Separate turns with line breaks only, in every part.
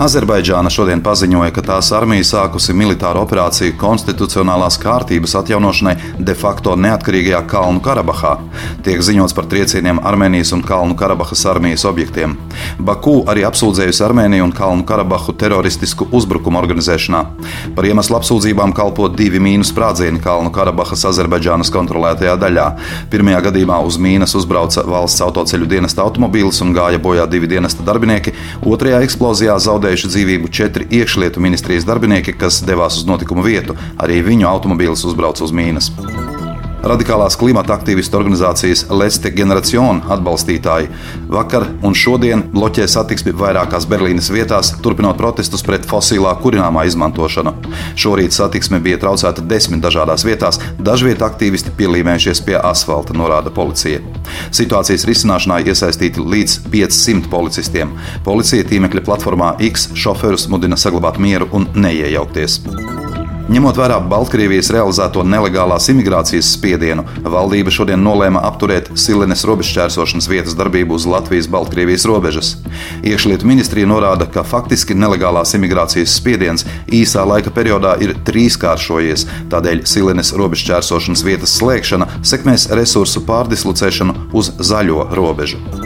Azerbaidžāna šodien paziņoja, ka tās armija sākusi militāru operāciju konstitucionālās kārtības atjaunošanai de facto neatkarīgajā Kalnu Karabahā. Tiek ziņots par triecieniem Armēnijas un Kalnu Karabahas armijas objektiem. Baku arī apsūdzējusi Armēniju un Kalnu Karabahu teroristisku uzbrukumu organizēšanā. Par iemeslu apsūdzībām kalpo divi mīnu sprādzieni Kalnu Karabahas Azerbaidžānas kontrolētajā daļā. Pirmajā gadījumā uz mīnas uzbrauca valsts autoceļu dienesta automobīlis un gāja bojā divi dienesta darbinieki. Otrajā eksplozijā zaudēja zaudējuši dzīvību četri iekšlietu ministrijas darbinieki, kas devās uz notikumu vietu. Arī viņu automobīls uzbrauca uz mīnas. Radikālās klimata aktīvistu organizācijas Leste Generacion atbalstītāji vakar un šodien bloķē satiksmi vairākās Berlīnes vietās, turpinot protestus pret fosilā kurināmā izmantošanu. Šorīt satiksme bija traucēta desmit dažādās vietās, dažviet aktīvisti pielīmējušies pie asfalta, norāda policija. Situācijas risināšanā iesaistīti līdz 500 policistiem. Policija tīmekļa platformā X šoferus mudina saglabāt mieru un neiejaukties. Ņemot vērā Baltkrievijas realizēto nelegālās imigrācijas spiedienu, valdība šodien nolēma apturēt Silenes robežšķērsošanas vietas darbību uz Latvijas-Baltkrievijas robežas. Iekšlietu ministrija norāda, ka faktiski nelegālās imigrācijas spiediens īsā laika periodā ir trīskāršojies, tādēļ Silenes robežšķērsošanas vietas slēgšana sekmēs resursu pārdislocēšanu uz zaļo robežu.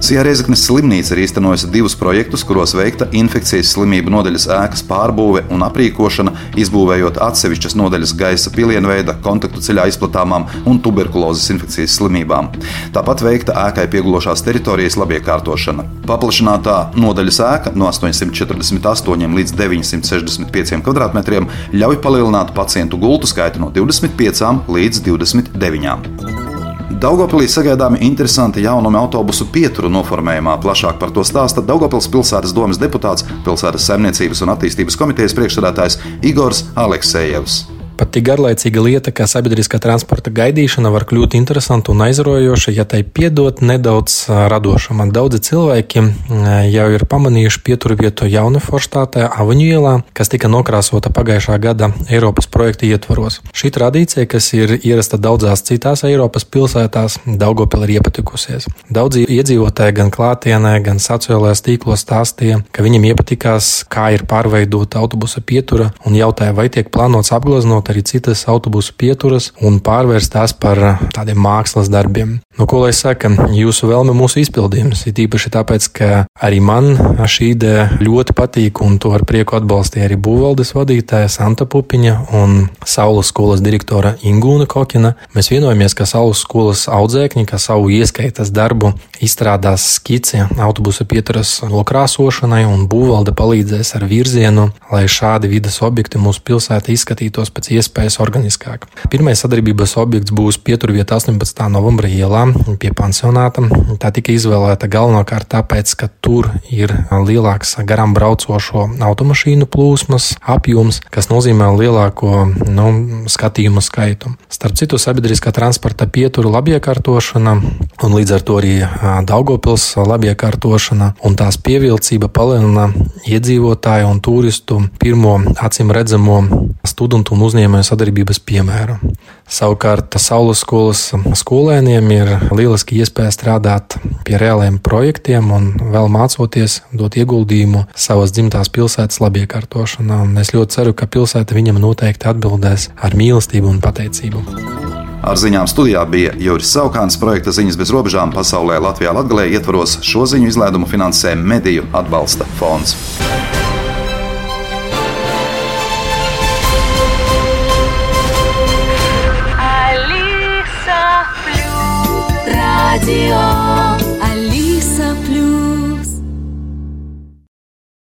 Sijā Reizeknas slimnīca ir īstenojusi divus projektus, kuros veikta infekcijas slimību nodaļas ēkas pārbūve un aprīkošana, izbūvējot atsevišķas nodaļas gaisa pilienveida, kontaktu ceļā izplatāmām un tuberkulozes infekcijas slimībām. Tāpat veikta ēkai piegulošās teritorijas labiekārtošana. Paplašinātā nodaļas ēka no 848 līdz 965 km2 ļauj palielināt pacientu gultu skaitu no 25 līdz 29. Daugopilī sagaidāmi interesanti jaunumi autobusu pieturu noformējumā. Plašāk par to stāsta Daugopils pilsētas domas deputāts, pilsētas saimniecības un attīstības komitejas priekšsēdētājs Igors Aleksejevs.
Pat tik garlaicīga lieta, kā sabiedriskā transporta gaidīšana, var kļūt interesanta un aizraujoša, ja tai piedot nedaudz radošuma. Daudzi cilvēki jau ir pamanījuši pieturvietu Jauneforštātē Aviņu ielā, kas tika nokrāsota pagājušā gada Eiropas projekta ietvaros. Šī tradīcija, kas ir ierasta daudzās citās Eiropas pilsētās, Daugopil ir iepatikusies. Daudzi iedzīvotāji gan klātienē, gan sociālajās tīklos stāstīja, ka viņiem iepatikās, kā ir pārveidota autobusa pietura un jautāja, vai tiek plānots apgleznot arī citas autobusu pieturas un pārvērst tās par eh, tādiem mākslas darbiem. Nu, ko lai saka, jūsu vēlme mūsu izpildījums ir īpaši tāpēc, ka arī man šī ideja ļoti patīk un to ar prieku atbalstīja arī būvvaldes vadītāja Santa Pupiņa un Saules skolas direktora Ingūna Kokina. Mēs vienojamies, ka Saules skolas audzēkņi, kā savu ieskaitas darbu, izstrādās skici autobusu pieturas nokrāsošanai un būvvalde palīdzēs ar virzienu, lai šādi vidas objekti mūsu pilsētā izskatītos pēc iespējas organiskāk. Pirmais sadarbības objekts būs pieturvieta 18. novembra ielā pie pansionāta. Tā tika izvēlēta galvenokārt tāpēc, ka tur ir lielāks garām braucošo automašīnu plūsmas apjoms, kas nozīmē lielāko nu, skatījumu skaitu. Starp citu, sabiedriskā transporta pietura labiekārtošana un līdz ar to arī Daugopils labiekārtošana un tās pievilcība palielina iedzīvotāju un turistu pirmo acīm redzamo studentu un uzņēmēju sadarbības piemēru. Savukārt Saules skolas skolēniem ir lieliski iespēja strādāt pie reāliem projektiem un vēl mācoties dot ieguldījumu savas dzimtās pilsētas labiekārtošanā. Un es ļoti ceru, ka pilsēta viņam noteikti atbildēs ar mīlestību un pateicību.
Ar ziņām studijā bija Juris Saukāns, projekta ziņas bez robežām pasaulē Latvijā Latgalē ietvaros šo ziņu izlaidumu finansē Mediju atbalsta fonds.
Radio